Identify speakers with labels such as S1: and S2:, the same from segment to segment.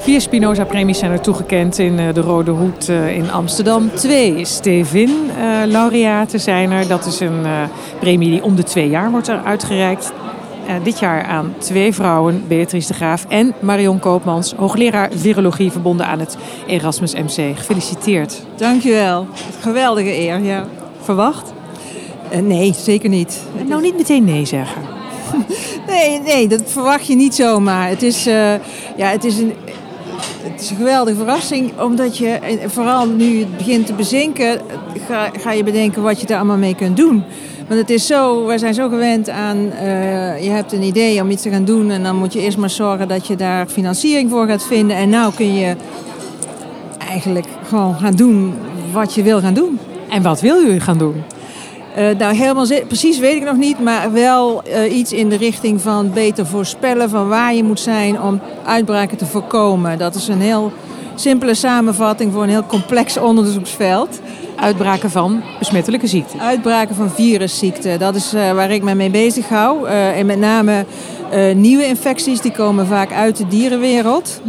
S1: Vier Spinoza-premies zijn er toegekend in eh, de Rode Hoed eh, in Amsterdam. Twee Stevin-laureaten zijn er. Dat is een eh, premie die om de twee jaar wordt uitgereikt. dit jaar aan twee vrouwen, Beatrice de Graaf en Marion Koopmans, hoogleraar virologie verbonden aan het Erasmus MC. Gefeliciteerd.
S2: Dankjewel. Geweldige eer, ja.
S1: Verwacht?
S2: nee, zeker niet.
S1: Nou, niet meteen nee zeggen.
S2: nee, nee, dat verwacht je niet zomaar. Het is, ja, het is een het is een geweldige verrassing, omdat je, vooral nu het begint te bezinken, ga, ga je bedenken wat je daar allemaal mee kunt doen. Want het is zo, wij zijn zo gewend aan, uh, je hebt een idee om iets te gaan doen en dan moet je eerst maar zorgen dat je daar financiering voor gaat vinden. En nou kun je eigenlijk gewoon gaan doen wat je wil gaan doen.
S1: En wat wil u gaan doen?
S2: Uh, nou, helemaal precies weet ik nog niet, maar wel uh, iets in de richting van beter voorspellen van waar je moet zijn om uitbraken te voorkomen. Dat is een heel simpele samenvatting voor een heel complex onderzoeksveld.
S1: Uitbraken van besmettelijke ziekten.
S2: Uitbraken van virusziekten, dat is uh, waar ik me mee bezig hou. en met name nieuwe infecties, die komen vaak uit de dierenwereld.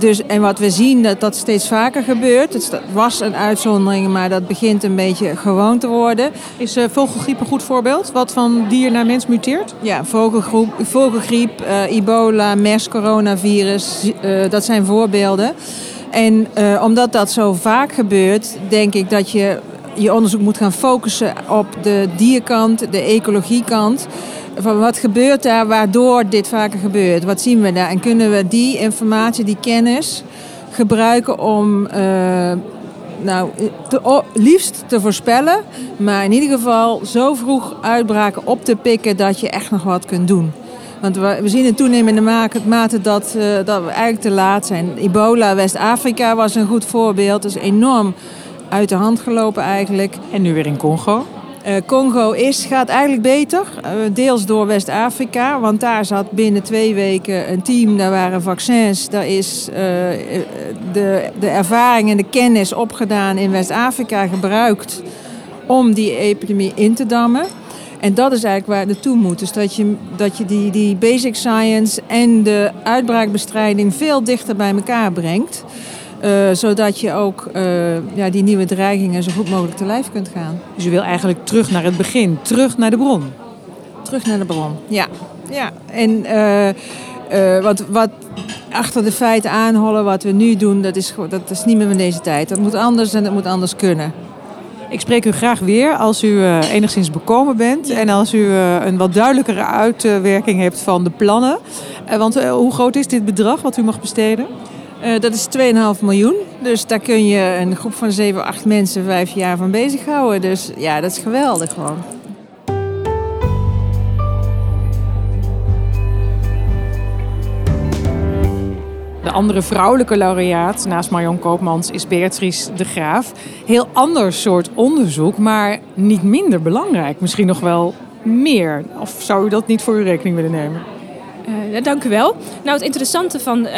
S2: Dus, en wat we zien, dat dat steeds vaker gebeurt. Het was een uitzondering, maar dat begint een beetje gewoon te worden.
S1: Is uh, vogelgriep een goed voorbeeld? Wat van dier naar mens muteert?
S2: Ja, vogelgriep, vogelgriep uh, ebola, MERS, coronavirus, uh, dat zijn voorbeelden. En omdat dat zo vaak gebeurt, denk ik dat je je onderzoek moet gaan focussen op de dierkant, de ecologiekant van wat gebeurt daar waardoor dit vaker gebeurt? Wat zien we daar? En kunnen we die informatie, die kennis gebruiken om uh, nou, liefst te voorspellen, maar in ieder geval zo vroeg uitbraken op te pikken dat je echt nog wat kunt doen. Want we, zien in toenemende mate dat, uh, dat we eigenlijk te laat zijn. Ebola, West-Afrika was een goed voorbeeld. Dat is enorm uit de hand gelopen eigenlijk.
S1: En nu weer in Congo?
S2: Uh, Congo is, gaat eigenlijk beter, uh, deels door West-Afrika, want daar zat binnen twee weken een team, daar waren vaccins, daar is uh, de, de ervaring en de kennis opgedaan in West-Afrika gebruikt om die epidemie in te dammen. En dat is eigenlijk waar het naartoe moet. Dus dat je, dat je die, die basic science en de uitbraakbestrijding veel dichter bij elkaar brengt. Uh, zodat je ook uh, ja, die nieuwe dreigingen zo goed mogelijk te lijf kunt gaan.
S1: Dus je wil eigenlijk terug naar het begin, terug naar de bron?
S2: Terug naar de bron, ja. ja. En uh, wat, wat achter de feiten aanhollen, wat we nu doen, dat is, dat is niet meer van deze tijd. Dat moet anders en dat moet anders kunnen.
S1: Ik spreek u graag weer als u enigszins bekomen bent en als u een wat duidelijkere uitwerking hebt van de plannen. want hoe groot is dit bedrag wat u mag besteden?
S2: Uh, dat is 2,5 miljoen. Dus daar kun je een groep van 7, 8 mensen vijf jaar van bezighouden. Dus ja, dat is geweldig gewoon.
S1: De andere vrouwelijke laureaat naast Marion Koopmans is Beatrice de Graaf. Heel ander soort onderzoek, maar niet minder belangrijk. Misschien nog wel meer. Of zou u dat niet voor uw rekening willen nemen?
S3: Uh, dank u wel. Nou, het interessante van uh,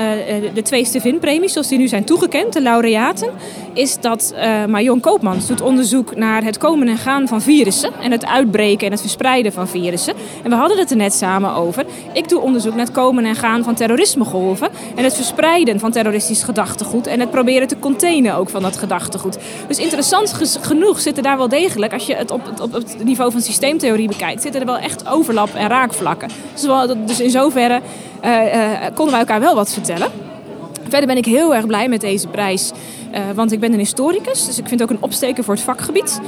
S3: de twee Stevin-premies, zoals die nu zijn toegekend, de laureaten, is dat uh, Marion Koopmans doet onderzoek naar het komen en gaan van virussen en het uitbreken en het verspreiden van virussen. En we hadden het er net samen over. Ik doe onderzoek naar het komen en gaan van terrorismegolven en het verspreiden van terroristisch gedachtegoed en het proberen te containen ook van dat gedachtegoed. Dus interessant genoeg zitten daar wel degelijk, als je het op, op, het niveau van systeemtheorie bekijkt, zitten er wel echt overlap en raakvlakken. Dus, dus in zoverre zoverre uh, konden wij elkaar wel wat vertellen. Verder ben ik heel erg blij met deze prijs. Uh, want ik ben een historicus, dus ik vind het ook een opsteken voor het vakgebied.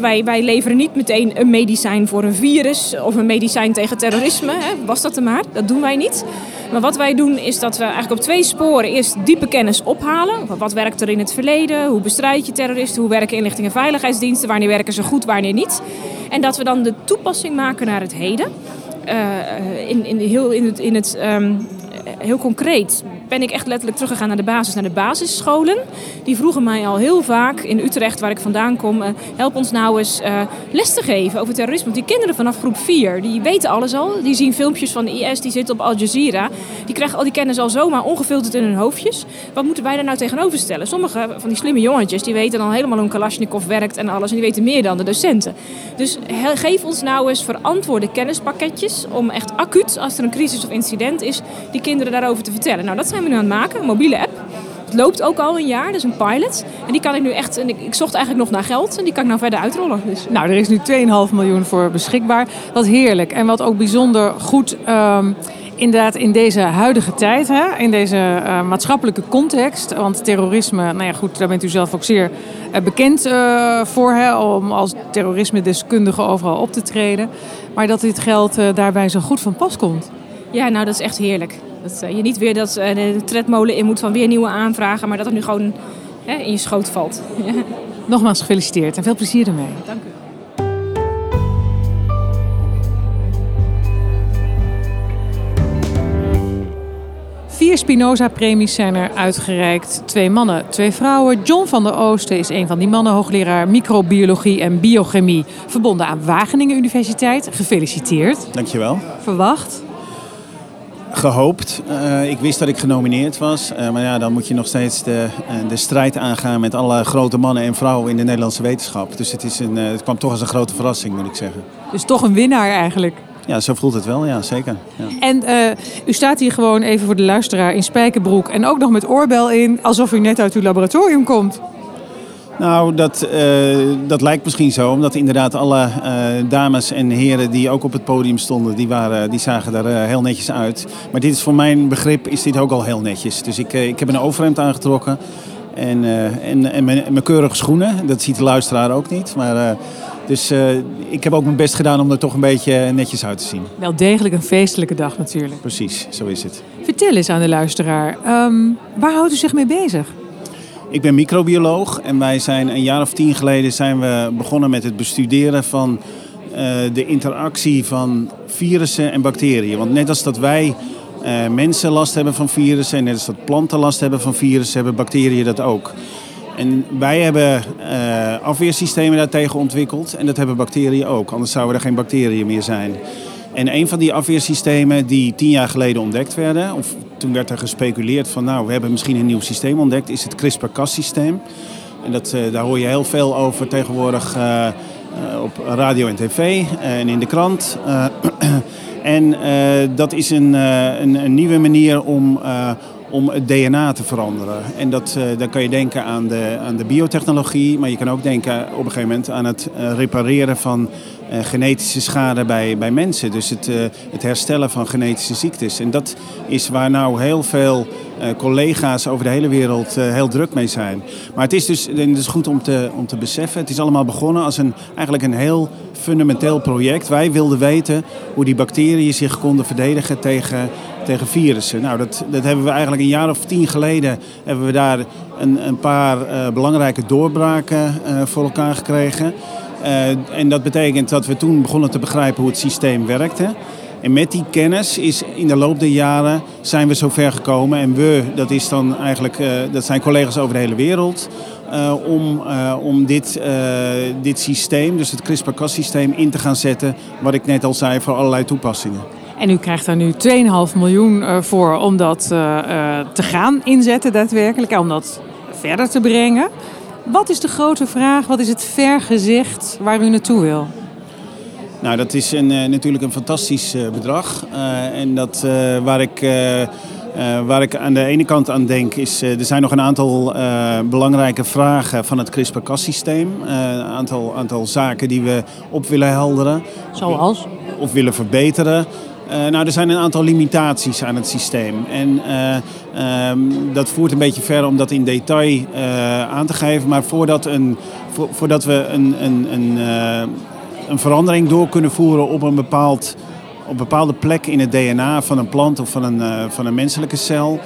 S3: wij, wij leveren niet meteen een medicijn voor een virus of een medicijn tegen terrorisme. Was dat er maar, dat doen wij niet. Maar wat wij doen is dat we eigenlijk op twee sporen eerst diepe kennis ophalen. Wat werkt er in het verleden? Hoe bestrijd je terroristen? Hoe werken inlichting en veiligheidsdiensten? Wanneer werken ze goed, wanneer niet? En dat we dan de toepassing maken naar het heden. Uh, in, in, heel, in het, in het um, heel concreet ben ik echt letterlijk teruggegaan naar de basis, naar de basisscholen. Die vroegen mij al heel vaak in Utrecht, waar ik vandaan kom, uh, help ons nou eens uh, les te geven over terrorisme. Want die kinderen vanaf groep 4, die weten alles al. Die zien filmpjes van de IS, die zitten op Al Jazeera. Die krijgen al die kennis al zomaar ongefilterd in hun hoofdjes. Wat moeten wij daar nou tegenover stellen? Sommige van die slimme jongetjes, die weten dan helemaal hoe een Kalashnikov werkt en alles. En die weten meer dan de docenten. Dus geef ons nou eens verantwoorde kennispakketjes om echt acuut, als er een crisis of incident is, die kinderen daarover te vertellen. Nou, dat zijn zijn we nu aan het maken, een mobiele app. Het loopt ook al een jaar, dus een pilot. En die kan ik nu echt, en ik, ik zocht eigenlijk nog naar geld en die kan ik nou verder uitrollen. Dus.
S1: Nou, er is nu 2,5 miljoen voor beschikbaar. Wat heerlijk. En wat ook bijzonder goed um, inderdaad in deze huidige tijd, hè, in deze uh, maatschappelijke context. Want terrorisme, nou ja goed, daar bent u zelf ook zeer uh, bekend uh, voor, hè, om als terrorisme-deskundige overal op te treden. Maar dat dit geld daarbij zo goed van pas komt.
S3: Ja, nou dat is echt heerlijk. Dat je niet weer dat de tredmolen in moet van weer nieuwe aanvragen, maar dat het nu gewoon hè, in je schoot valt.
S1: Nogmaals gefeliciteerd en veel plezier ermee.
S3: Dank u.
S1: Vier Spinoza-premies zijn er uitgereikt. Twee mannen, twee vrouwen. John van der Oosten is een van die mannen, hoogleraar microbiologie en biochemie, verbonden aan Wageningen Universiteit. Gefeliciteerd.
S4: Dankjewel.
S1: Verwacht?
S4: Gehoopt. Uh, ik wist dat ik genomineerd was. Uh, maar ja, dan moet je nog steeds de, uh, de strijd aangaan met alle grote mannen en vrouwen in de Nederlandse wetenschap. Dus het, is een, het kwam toch als een grote verrassing, moet ik zeggen.
S1: Dus toch een winnaar eigenlijk?
S4: Ja, zo voelt het wel, ja, zeker. Ja.
S1: En uh, u staat hier gewoon even voor de luisteraar in spijkerbroek en ook nog met oorbel in, alsof u net uit uw laboratorium komt.
S4: Nou, dat, uh, dat lijkt misschien zo, omdat inderdaad alle uh, dames en heren die ook op het podium stonden, die, waren, die zagen er uh, heel netjes uit. Maar dit is voor mijn begrip is dit ook al heel netjes. Dus ik, ik heb een overhemd aangetrokken en, en, en, mijn, mijn keurige schoenen. Dat ziet de luisteraar ook niet, maar... Dus uh, ik heb ook mijn best gedaan om er toch een beetje netjes uit te zien.
S1: Wel degelijk een feestelijke dag natuurlijk.
S4: Precies, zo is het.
S1: Vertel eens aan de luisteraar, um, waar houdt u zich mee bezig?
S4: Ik ben microbioloog en wij zijn een jaar of tien geleden zijn we begonnen met het bestuderen van uh, de interactie van virussen en bacteriën. Want net als dat wij uh, mensen last hebben van virussen en net als dat planten last hebben van virussen, hebben bacteriën dat ook. En wij hebben uh, afweersystemen daartegen ontwikkeld en dat hebben bacteriën ook. Anders zouden er geen bacteriën meer zijn. En een van die afweersystemen die tien jaar geleden ontdekt werden, of toen werd er gespeculeerd van nou, we hebben misschien een nieuw systeem ontdekt, is het CRISPR-Cas-systeem. En dat, uh, daar hoor je heel veel over tegenwoordig uh, op radio en tv en in de krant. en dat is een, een, een, nieuwe manier om om het DNA te veranderen. En dat, dan kan je denken aan de, aan de biotechnologie, maar je kan ook denken op een gegeven moment aan het repareren van genetische schade bij, bij mensen. Dus het, het herstellen van genetische ziektes. En dat is waar nou heel veel collega's over de hele wereld heel druk mee zijn. Maar het is dus het is goed om te, om te beseffen, het is allemaal begonnen als een, eigenlijk een heel fundamenteel project. Wij wilden weten hoe die bacteriën zich konden verdedigen tegen tegen virussen. Nou, dat, dat hebben we eigenlijk een jaar of tien geleden hebben we daar een, een paar belangrijke doorbraken voor elkaar gekregen. Uh, en dat betekent dat we toen begonnen te begrijpen hoe het systeem werkte. En met die kennis is in de loop der jaren zijn we zover gekomen. En we, dat, is dan eigenlijk, dat zijn collega's over de hele wereld. om om dit, dit systeem, dus het CRISPR-Cas systeem, in te gaan zetten. Wat ik net al zei, voor allerlei toepassingen.
S1: En u krijgt daar nu 2,5 miljoen voor om dat te gaan inzetten daadwerkelijk. Om dat verder te brengen. Wat is de grote vraag? Wat is het vergezicht waar u naartoe wil?
S4: Nou, dat is een, natuurlijk een fantastisch bedrag. en dat, waar ik... Uh, waar ik aan de ene kant aan denk is, uh, er zijn nog een aantal uh, belangrijke vragen van het CRISPR-Cas-systeem. Een aantal, aantal zaken die we op willen helderen.
S1: Zoals?
S4: Of willen verbeteren. Uh, nou, er zijn een aantal limitaties aan het systeem. En uh, um, dat voert een beetje ver om dat in detail uh, aan te geven. Maar voordat, een, vo voordat we een, een, een, een verandering door kunnen voeren op een, bepaald, op bepaalde plek in het DNA van een plant of van een, van een menselijke cel.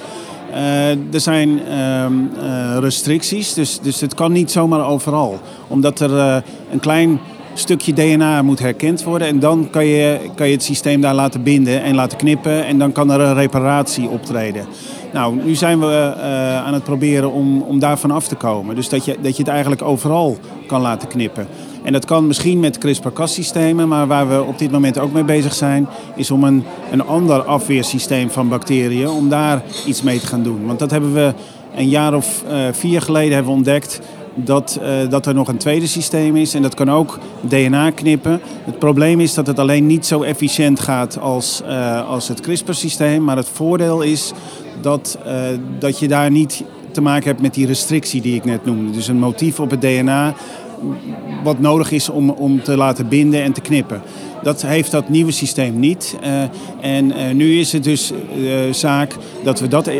S4: er zijn uh, restricties, dus, dus het kan niet zomaar overal. Omdat er een klein stukje DNA moet herkend worden. En dan kan je, kan je het systeem daar laten binden en laten knippen. En dan kan er een reparatie optreden. Nou, nu zijn we uh, aan het proberen om, om daarvan af te komen. Dus dat je, dat je het eigenlijk overal kan laten knippen. En dat kan misschien met CRISPR-Cas-systemen, maar waar we op dit moment ook mee bezig zijn, is om een, een ander afweersysteem van bacteriën, om daar iets mee te gaan doen. Want dat hebben we een jaar of uh, vier geleden hebben ontdekt dat, uh, dat er nog een tweede systeem is. En dat kan ook DNA knippen. Het probleem is dat het alleen niet zo efficiënt gaat als, uh, als het CRISPR-systeem. Maar het voordeel is dat, uh, dat je daar niet te maken hebt met die restrictie die ik net noemde. Dus een motief op het DNA wat nodig is om, om te laten binden en te knippen. Dat heeft dat nieuwe systeem niet. Uh, en uh, nu is het dus uh, zaak dat we dat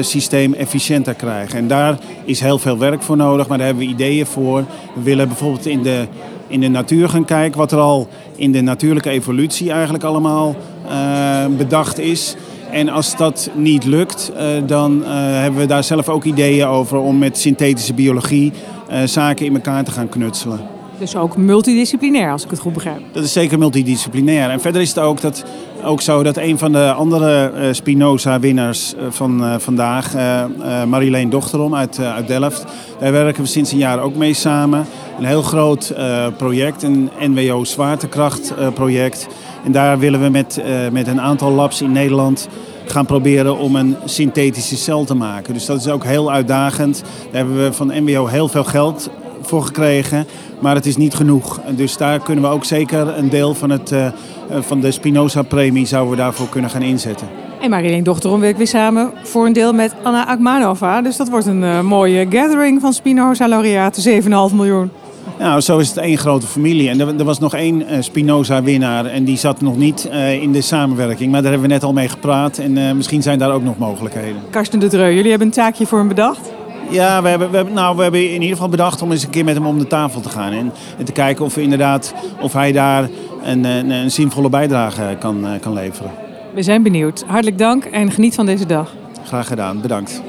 S4: systeem efficiënter krijgen. En daar is heel veel werk voor nodig, maar daar hebben we ideeën voor. We willen bijvoorbeeld in de, in de natuur gaan kijken wat er al in de natuurlijke evolutie eigenlijk allemaal bedacht is. En als dat niet lukt, dan hebben we daar zelf ook ideeën over om met synthetische biologie zaken in elkaar te gaan knutselen.
S1: Dus ook multidisciplinair, als ik het goed begrijp.
S4: Dat is zeker multidisciplinair. En verder is het ook, dat, ook zo dat een van de andere uh, Spinoza-winnaars van uh, vandaag, uh, Marileen Dochterom uit, uit Delft, daar werken we sinds een jaar ook mee samen. Een heel groot project, een NWO zwaartekrachtproject. en daar willen we met, met een aantal labs in Nederland gaan proberen om een synthetische cel te maken. Dus dat is ook heel uitdagend. Daar hebben we van NWO heel veel geld voor gekregen. Maar het is niet genoeg. Dus daar kunnen we ook zeker een deel van, het, uh, van de Spinoza-premie zouden we daarvoor kunnen gaan inzetten.
S1: En Marjolein Dochterom werkt weer samen voor een deel met Anna Akmanova. Dus dat wordt een uh, mooie gathering van Spinoza-laureaten, 7,5 miljoen.
S4: Nou, zo is het één grote familie. En er, er was nog één uh, Spinoza-winnaar en die zat nog niet uh, in de samenwerking. Maar daar hebben we net al mee gepraat en uh, misschien zijn daar ook nog mogelijkheden.
S1: Karsten de Dreu, jullie hebben een taakje voor hem bedacht?
S4: Ja, we hebben, we, hebben, nou, we hebben in ieder geval bedacht om eens een keer met hem om de tafel te gaan. En, en te kijken of, we inderdaad, of hij daar een, een, een zinvolle bijdrage kan, kan leveren.
S1: We zijn benieuwd. Hartelijk dank en geniet van deze dag.
S4: Graag gedaan, bedankt.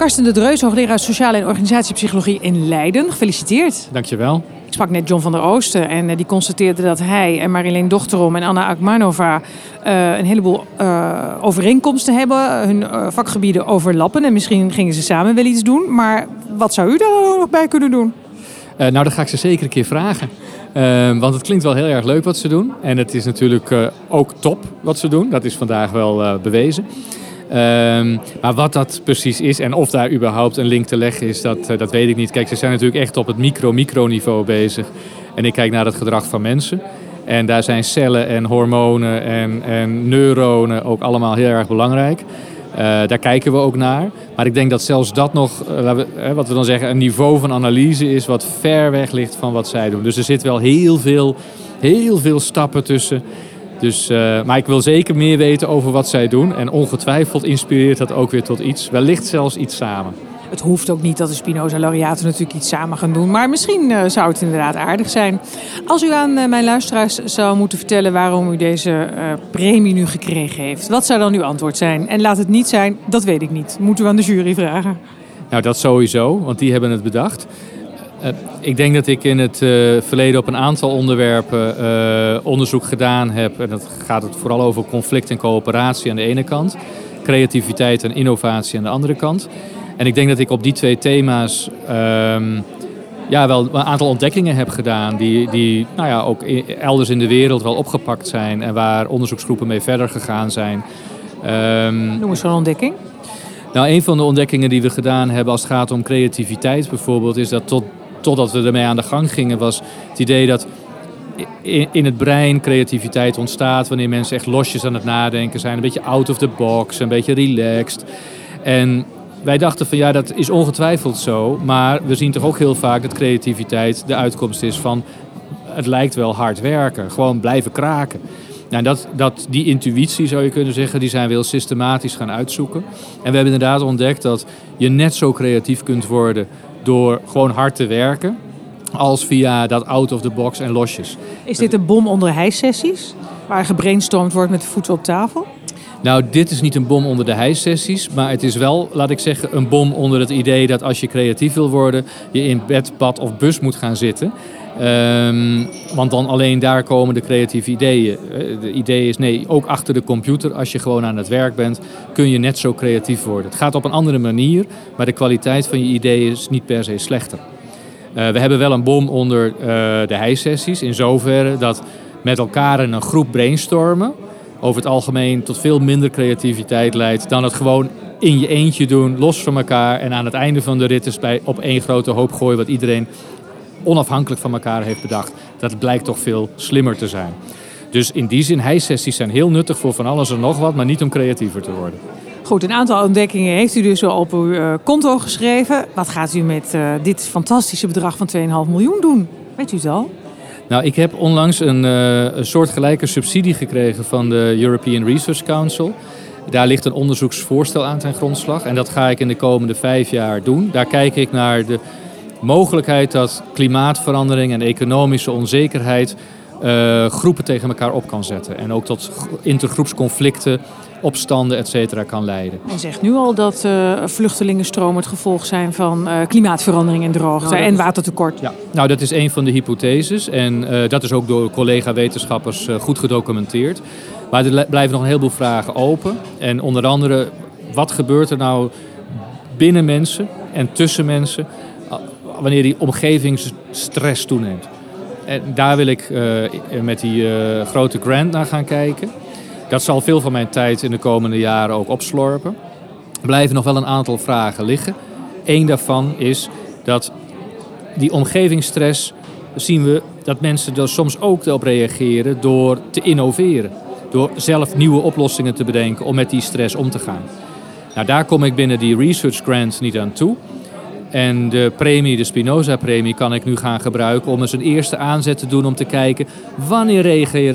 S1: Karsten de Dreus, hoogleraar Sociale en Organisatiepsychologie in Leiden. Gefeliciteerd.
S5: Dankjewel.
S1: Ik sprak net John van der Oosten en die constateerde dat hij en Marilyn Dochterom en Anna Akmanova uh, een heleboel uh, overeenkomsten hebben. Hun uh, vakgebieden overlappen en misschien gingen ze samen wel iets doen. Maar wat zou u daar nog bij kunnen doen?
S5: nou, dat ga ik ze zeker een keer vragen. want het klinkt wel heel erg leuk wat ze doen. En het is natuurlijk ook top wat ze doen. Dat is vandaag wel bewezen. Um, maar wat dat precies is en of daar überhaupt een link te leggen is, dat, uh, dat weet ik niet. Kijk, ze zijn natuurlijk echt op het micro-microniveau bezig. En ik kijk naar het gedrag van mensen. En daar zijn cellen en hormonen en, en neuronen ook allemaal heel erg belangrijk. Uh, daar kijken we ook naar. Maar ik denk dat zelfs dat nog, we, wat we dan zeggen, een niveau van analyse is wat ver weg ligt van wat zij doen. Dus er zit wel heel veel, heel veel stappen tussen. Dus, uh, maar ik wil zeker meer weten over wat zij doen. En ongetwijfeld inspireert dat ook weer tot iets. Wellicht zelfs iets samen.
S1: Het hoeft ook niet dat de Spinoza-laureaten natuurlijk iets samen gaan doen. Maar misschien uh, zou het inderdaad aardig zijn. Als u aan uh, mijn luisteraars zou moeten vertellen waarom u deze premie nu gekregen heeft. Wat zou dan uw antwoord zijn? En laat het niet zijn, dat weet ik niet. Moet u aan de jury vragen.
S5: Nou, dat sowieso, want die hebben het bedacht. Uh, ik denk dat ik in het uh, verleden op een aantal onderwerpen uh, onderzoek gedaan heb. En dat gaat het vooral over conflict en coöperatie aan de ene kant. Creativiteit en innovatie aan de andere kant. En ik denk dat ik op die twee thema's um, ja, wel een aantal ontdekkingen heb gedaan. Die, die nou ja, ook elders in de wereld wel opgepakt zijn. En waar onderzoeksgroepen mee verder gegaan zijn.
S1: Um, Noem eens zo'n ontdekking.
S5: Nou, een van de ontdekkingen die we gedaan hebben als het gaat om creativiteit bijvoorbeeld, is dat tot totdat we ermee aan de gang gingen, was het idee dat in het brein creativiteit ontstaat wanneer mensen echt losjes aan het nadenken zijn. Een beetje out of the box, een beetje relaxed. En wij dachten van ja, dat is ongetwijfeld zo. Maar we zien toch ook heel vaak dat creativiteit de uitkomst is van... het lijkt wel hard werken, gewoon blijven kraken. Nou, dat, dat, die intuïtie zou je kunnen zeggen, die zijn we heel systematisch gaan uitzoeken. En we hebben inderdaad ontdekt dat je net zo creatief kunt worden door gewoon hard te werken als via dat out of the box en losjes.
S1: Is dit een bom onder hijsessies? Waar gebrainstormd wordt met de voeten op tafel?
S5: Nou, dit is niet een bom onder de hijsessies, maar het is wel, laat ik zeggen, een bom onder het idee dat als je creatief wil worden, je in bed, bad of bus moet gaan zitten. Um, want dan alleen daar komen de creatieve ideeën. De idee is nee, ook achter de computer, als je gewoon aan het werk bent, kun je net zo creatief worden. Het gaat op een andere manier, maar de kwaliteit van je ideeën is niet per se slechter. Uh, we hebben wel een bom onder uh, de hijsessies, in zoverre dat met elkaar in een groep brainstormen over het algemeen tot veel minder creativiteit leidt dan het gewoon in je eentje doen, los van elkaar. En aan het einde van de rit is bij op één grote hoop gooien wat iedereen onafhankelijk van elkaar heeft bedacht. Dat blijkt toch veel slimmer te zijn. Dus in die zin, hij-sessies zijn heel nuttig voor van alles en nog wat, maar niet om creatiever te worden.
S1: Goed, een aantal ontdekkingen heeft u dus wel op uw uh, konto geschreven. Wat gaat u met uh, dit fantastische bedrag van 2,5 miljoen doen? Weet u het al?
S5: Nou, ik heb onlangs een, uh, een soortgelijke subsidie gekregen van de European Research Council. Daar ligt een onderzoeksvoorstel aan ten grondslag. En dat ga ik in de komende vijf jaar doen. Daar kijk ik naar de mogelijkheid dat klimaatverandering en economische onzekerheid uh, groepen tegen elkaar op kan zetten. En ook tot intergroepsconflicten, opstanden, et cetera, kan leiden.
S1: Je zegt nu al dat uh, vluchtelingenstromen het gevolg zijn van uh, klimaatverandering en droogte nou, en watertekort.
S5: Ja, nou dat is een van de hypotheses. En dat is ook door collega-wetenschappers goed gedocumenteerd. Maar er blijven nog een heleboel vragen open. En onder andere, wat gebeurt er nou binnen mensen en tussen mensen wanneer die omgevingsstress toeneemt? En daar wil ik uh, met die uh, grote grant naar gaan kijken. Dat zal veel van mijn tijd in de komende jaren ook opslorpen. Er blijven nog wel een aantal vragen liggen. Eén daarvan is dat die omgevingsstress zien we dat mensen er soms ook op reageren door te innoveren. Door zelf nieuwe oplossingen te bedenken om met die stress om te gaan. Nou, daar kom ik binnen die research grants niet aan toe. En de premie, de Spinoza-premie, kan ik nu gaan gebruiken om eens een eerste aanzet te doen om te kijken wanneer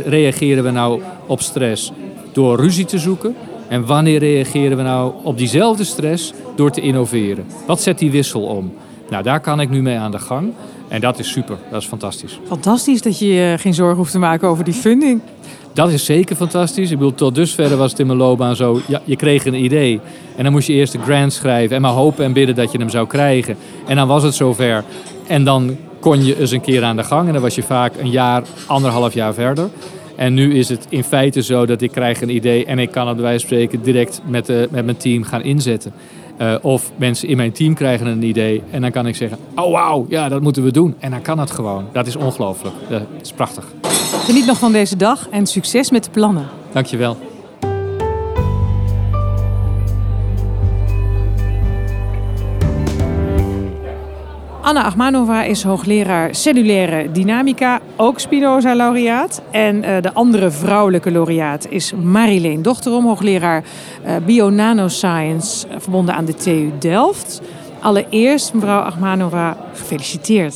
S5: reageren we nou op stress door ruzie te zoeken en wanneer reageren we nou op diezelfde stress door te innoveren. Wat zet die wissel om? Nou, daar kan ik nu mee aan de gang. En dat is super, dat is fantastisch.
S1: Fantastisch dat je je geen zorgen hoeft te maken over die funding.
S5: Dat is zeker fantastisch. Ik bedoel, tot dusver was het in mijn loopbaan zo. Ja, je kreeg een idee. En dan moest je eerst een grant schrijven. En maar hopen en bidden dat je hem zou krijgen. En dan was het zover. En dan kon je eens een keer aan de gang. En dan was je vaak een jaar, anderhalf jaar verder. En nu is het in feite zo dat ik krijg een idee. En ik kan het bij wijze van spreken direct met, de, met mijn team gaan inzetten. Uh, of mensen in mijn team krijgen een idee. En dan kan ik zeggen, oh wauw, ja dat moeten we doen. En dan kan het gewoon. Dat is ongelooflijk. Dat is prachtig.
S1: Geniet nog van deze dag en succes met de plannen.
S5: Dankjewel.
S1: Anna Achmanova is hoogleraar cellulaire dynamica, ook Spinoza-laureaat. En uh, de andere vrouwelijke laureaat is Marileen Dochterom, hoogleraar uh, bio-nanoscience, uh, verbonden aan de TU Delft. Allereerst, mevrouw Achmanova, gefeliciteerd.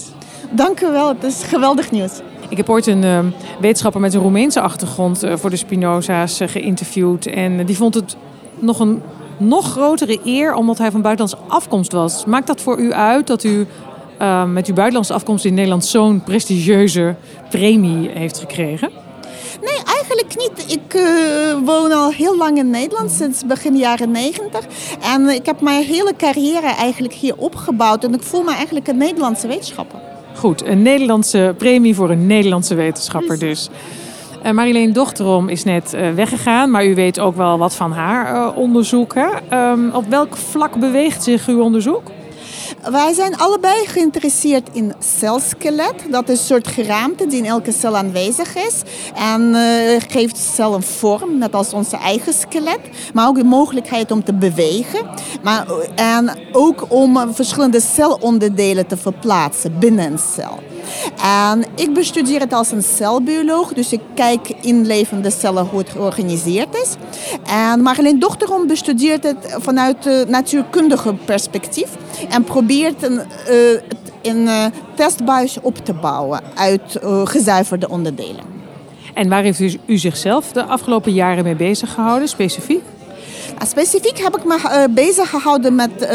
S6: Dank u wel, het is geweldig nieuws.
S1: Ik heb ooit een uh, wetenschapper met een Roemeense achtergrond uh, voor de Spinoza's uh, geïnterviewd. En die vond het nog een nog grotere eer omdat hij van buitenlandse afkomst was. Maakt dat voor u uit dat u met uw buitenlandse afkomst in Nederland zo'n prestigieuze premie heeft gekregen?
S6: Nee, eigenlijk niet. Ik woon al heel lang in Nederland, sinds begin jaren 90. En ik heb mijn hele carrière eigenlijk hier opgebouwd. En ik voel me eigenlijk een Nederlandse wetenschapper.
S1: Goed, een Nederlandse premie voor een Nederlandse wetenschapper dus. Uh, Marileen Dochterom is net uh, weggegaan, maar u weet ook wel wat van haar uh, onderzoek. Hè? Um, op welk vlak beweegt zich uw onderzoek?
S6: Wij zijn allebei geïnteresseerd in celskelet. Dat is een soort geraamte die in elke cel aanwezig is. En uh, geeft de cel een vorm, net als onze eigen skelet. Maar ook de mogelijkheid om te bewegen. Maar, en ook om verschillende celonderdelen te verplaatsen binnen een cel. En ik bestudeer het als een celbioloog, dus ik kijk in levende cellen hoe het georganiseerd is. En Marleen Dochterom bestudeert het vanuit het natuurkundige perspectief en probeert een, uh, een uh, testbuis op te bouwen uit uh, gezuiverde onderdelen.
S1: En waar heeft u, u zichzelf de afgelopen jaren mee bezig gehouden, specifiek?
S6: Specifiek heb ik me uh, bezig gehouden met uh,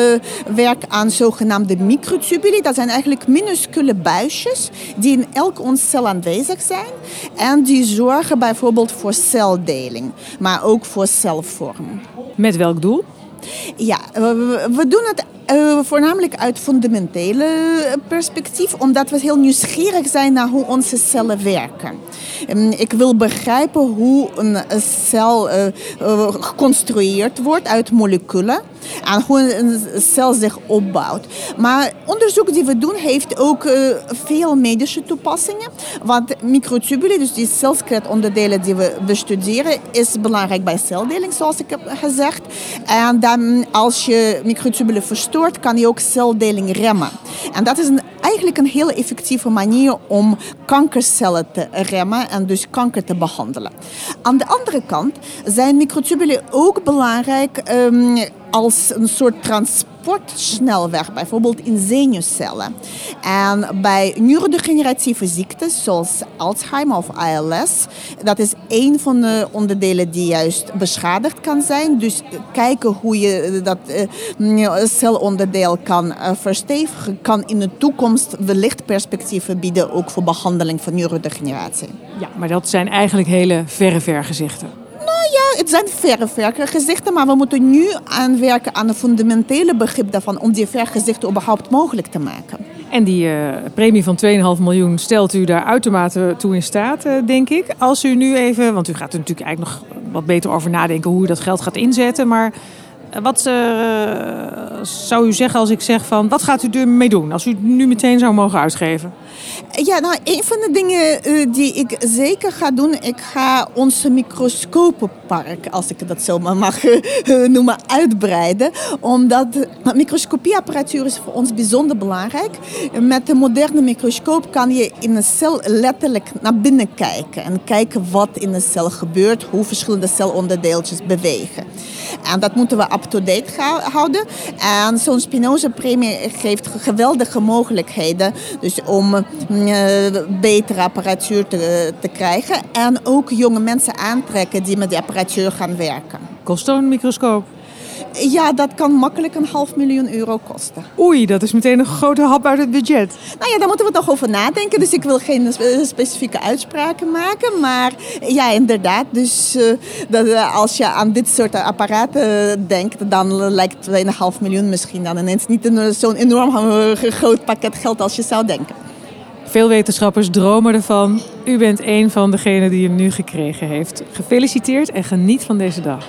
S6: werk aan zogenaamde microtubuli. Dat zijn eigenlijk minuscule buisjes die in elke ons cel aanwezig zijn. En die zorgen bijvoorbeeld voor celdeling, maar ook voor celvorm.
S1: Met welk doel?
S6: Ja, we doen het uh, voornamelijk uit fundamentele perspectief, omdat we heel nieuwsgierig zijn naar hoe onze cellen werken. Um, ik wil begrijpen hoe een cel uh, geconstrueerd wordt uit moleculen En hoe een cel zich opbouwt. Maar onderzoek die we doen heeft ook uh, veel medische toepassingen. Want microtubuli, dus die celskletonderdelen die we bestuderen, is belangrijk bij celdeling, zoals ik heb gezegd. En dan, als je microtubuli verstoort, kan je ook celdeling remmen. En dat is eigenlijk een heel effectieve manier om kankercellen te remmen en dus kanker te behandelen. Aan de andere kant zijn microtubuli ook belangrijk um, als een soort transportsnelweg, bijvoorbeeld in zenuwcellen. En bij neurodegeneratieve ziektes zoals Alzheimer of ALS, dat is één van de onderdelen die juist beschadigd kan zijn. Dus kijken hoe je dat uh, celonderdeel kan uh, verstevigen, kan in de toekomst wellicht perspectieven bieden, ook voor behandeling van neurodegeneratie.
S1: Ja, maar dat zijn eigenlijk hele verre vergezichten
S6: ja, het zijn verre gezichten, maar we moeten nu aanwerken aan het fundamentele begrip daarvan om die vergezichten überhaupt mogelijk te maken.
S1: En die uh, premie van 2,5 miljoen stelt u daar uitermate toe in staat, uh, denk ik. Als u nu even, want u gaat er natuurlijk eigenlijk nog wat beter over nadenken hoe u dat geld gaat inzetten, maar wat uh, zou u zeggen als ik zeg van, wat gaat u ermee doen als u het nu meteen zou mogen uitgeven?
S6: Ja, nou, een van de dingen uh, die ik zeker ga doen, ik ga onze microscopenpark, als ik dat zo maar mag uh, noemen, uitbreiden. Omdat microscopieapparatuur is voor ons bijzonder belangrijk. Met de moderne microscoop kan je in een cel letterlijk naar binnen kijken. En kijken wat in de cel gebeurt, hoe verschillende celonderdeeltjes bewegen. En dat moeten we up-to-date houden. En zo'n Spinoza-premie geeft geweldige mogelijkheden dus om betere apparatuur te, te krijgen. En ook jonge mensen aantrekken die met die apparatuur gaan werken.
S1: Kost een microscoop?
S6: Ja, dat kan makkelijk een half miljoen euro kosten.
S1: Oei, dat is meteen een grote hap uit het budget.
S6: Nou ja, daar moeten we toch over nadenken. Dus ik wil geen specifieke uitspraken maken. Maar ja, inderdaad. Dus uh, dat, uh, als je aan dit soort apparaten denkt, dan lijkt 2,5 miljoen misschien dan ineens niet zo'n enorm groot pakket geld als je zou denken.
S1: Veel wetenschappers dromen ervan. U bent een van degenen die hem nu gekregen heeft. Gefeliciteerd en geniet van deze dag.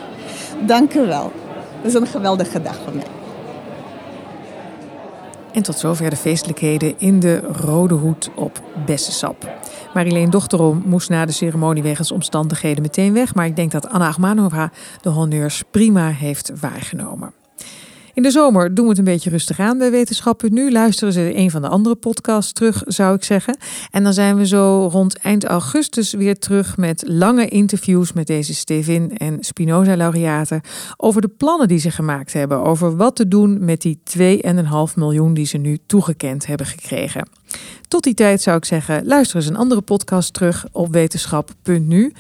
S6: Dank u wel. Dat is een geweldige dag voor mij.
S1: En tot zover de feestelijkheden in de Rode Hoed op Bessensap. Marileen Dochterom moest na de ceremonie wegens omstandigheden meteen weg. Maar ik denk dat Anna Agmanova de honneurs prima heeft waargenomen. In de zomer doen we het een beetje rustig aan bij Wetenschap. Nu luisteren ze een van de andere podcasts terug, zou ik zeggen. En dan zijn we zo rond eind augustus weer terug met lange interviews met deze Stevin en Spinoza-laureaten over de plannen die ze gemaakt hebben. Over wat te doen met die 2,5 miljoen die ze nu toegekend hebben gekregen. Tot die tijd zou ik zeggen, luister eens een andere podcast terug op wetenschap.nu.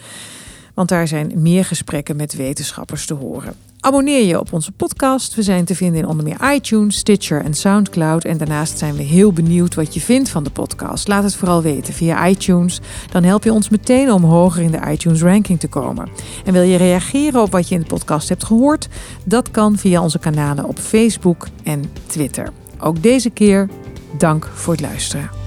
S1: Want daar zijn meer gesprekken met wetenschappers te horen. Abonneer je op onze podcast. We zijn te vinden in onder meer iTunes, Stitcher en Soundcloud. En daarnaast zijn we heel benieuwd wat je vindt van de podcast. Laat het vooral weten via iTunes. Dan help je ons meteen om hoger in de iTunes ranking te komen. En wil je reageren op wat je in de podcast hebt gehoord? Dat kan via onze kanalen op Facebook en Twitter. Ook deze keer dank voor het luisteren.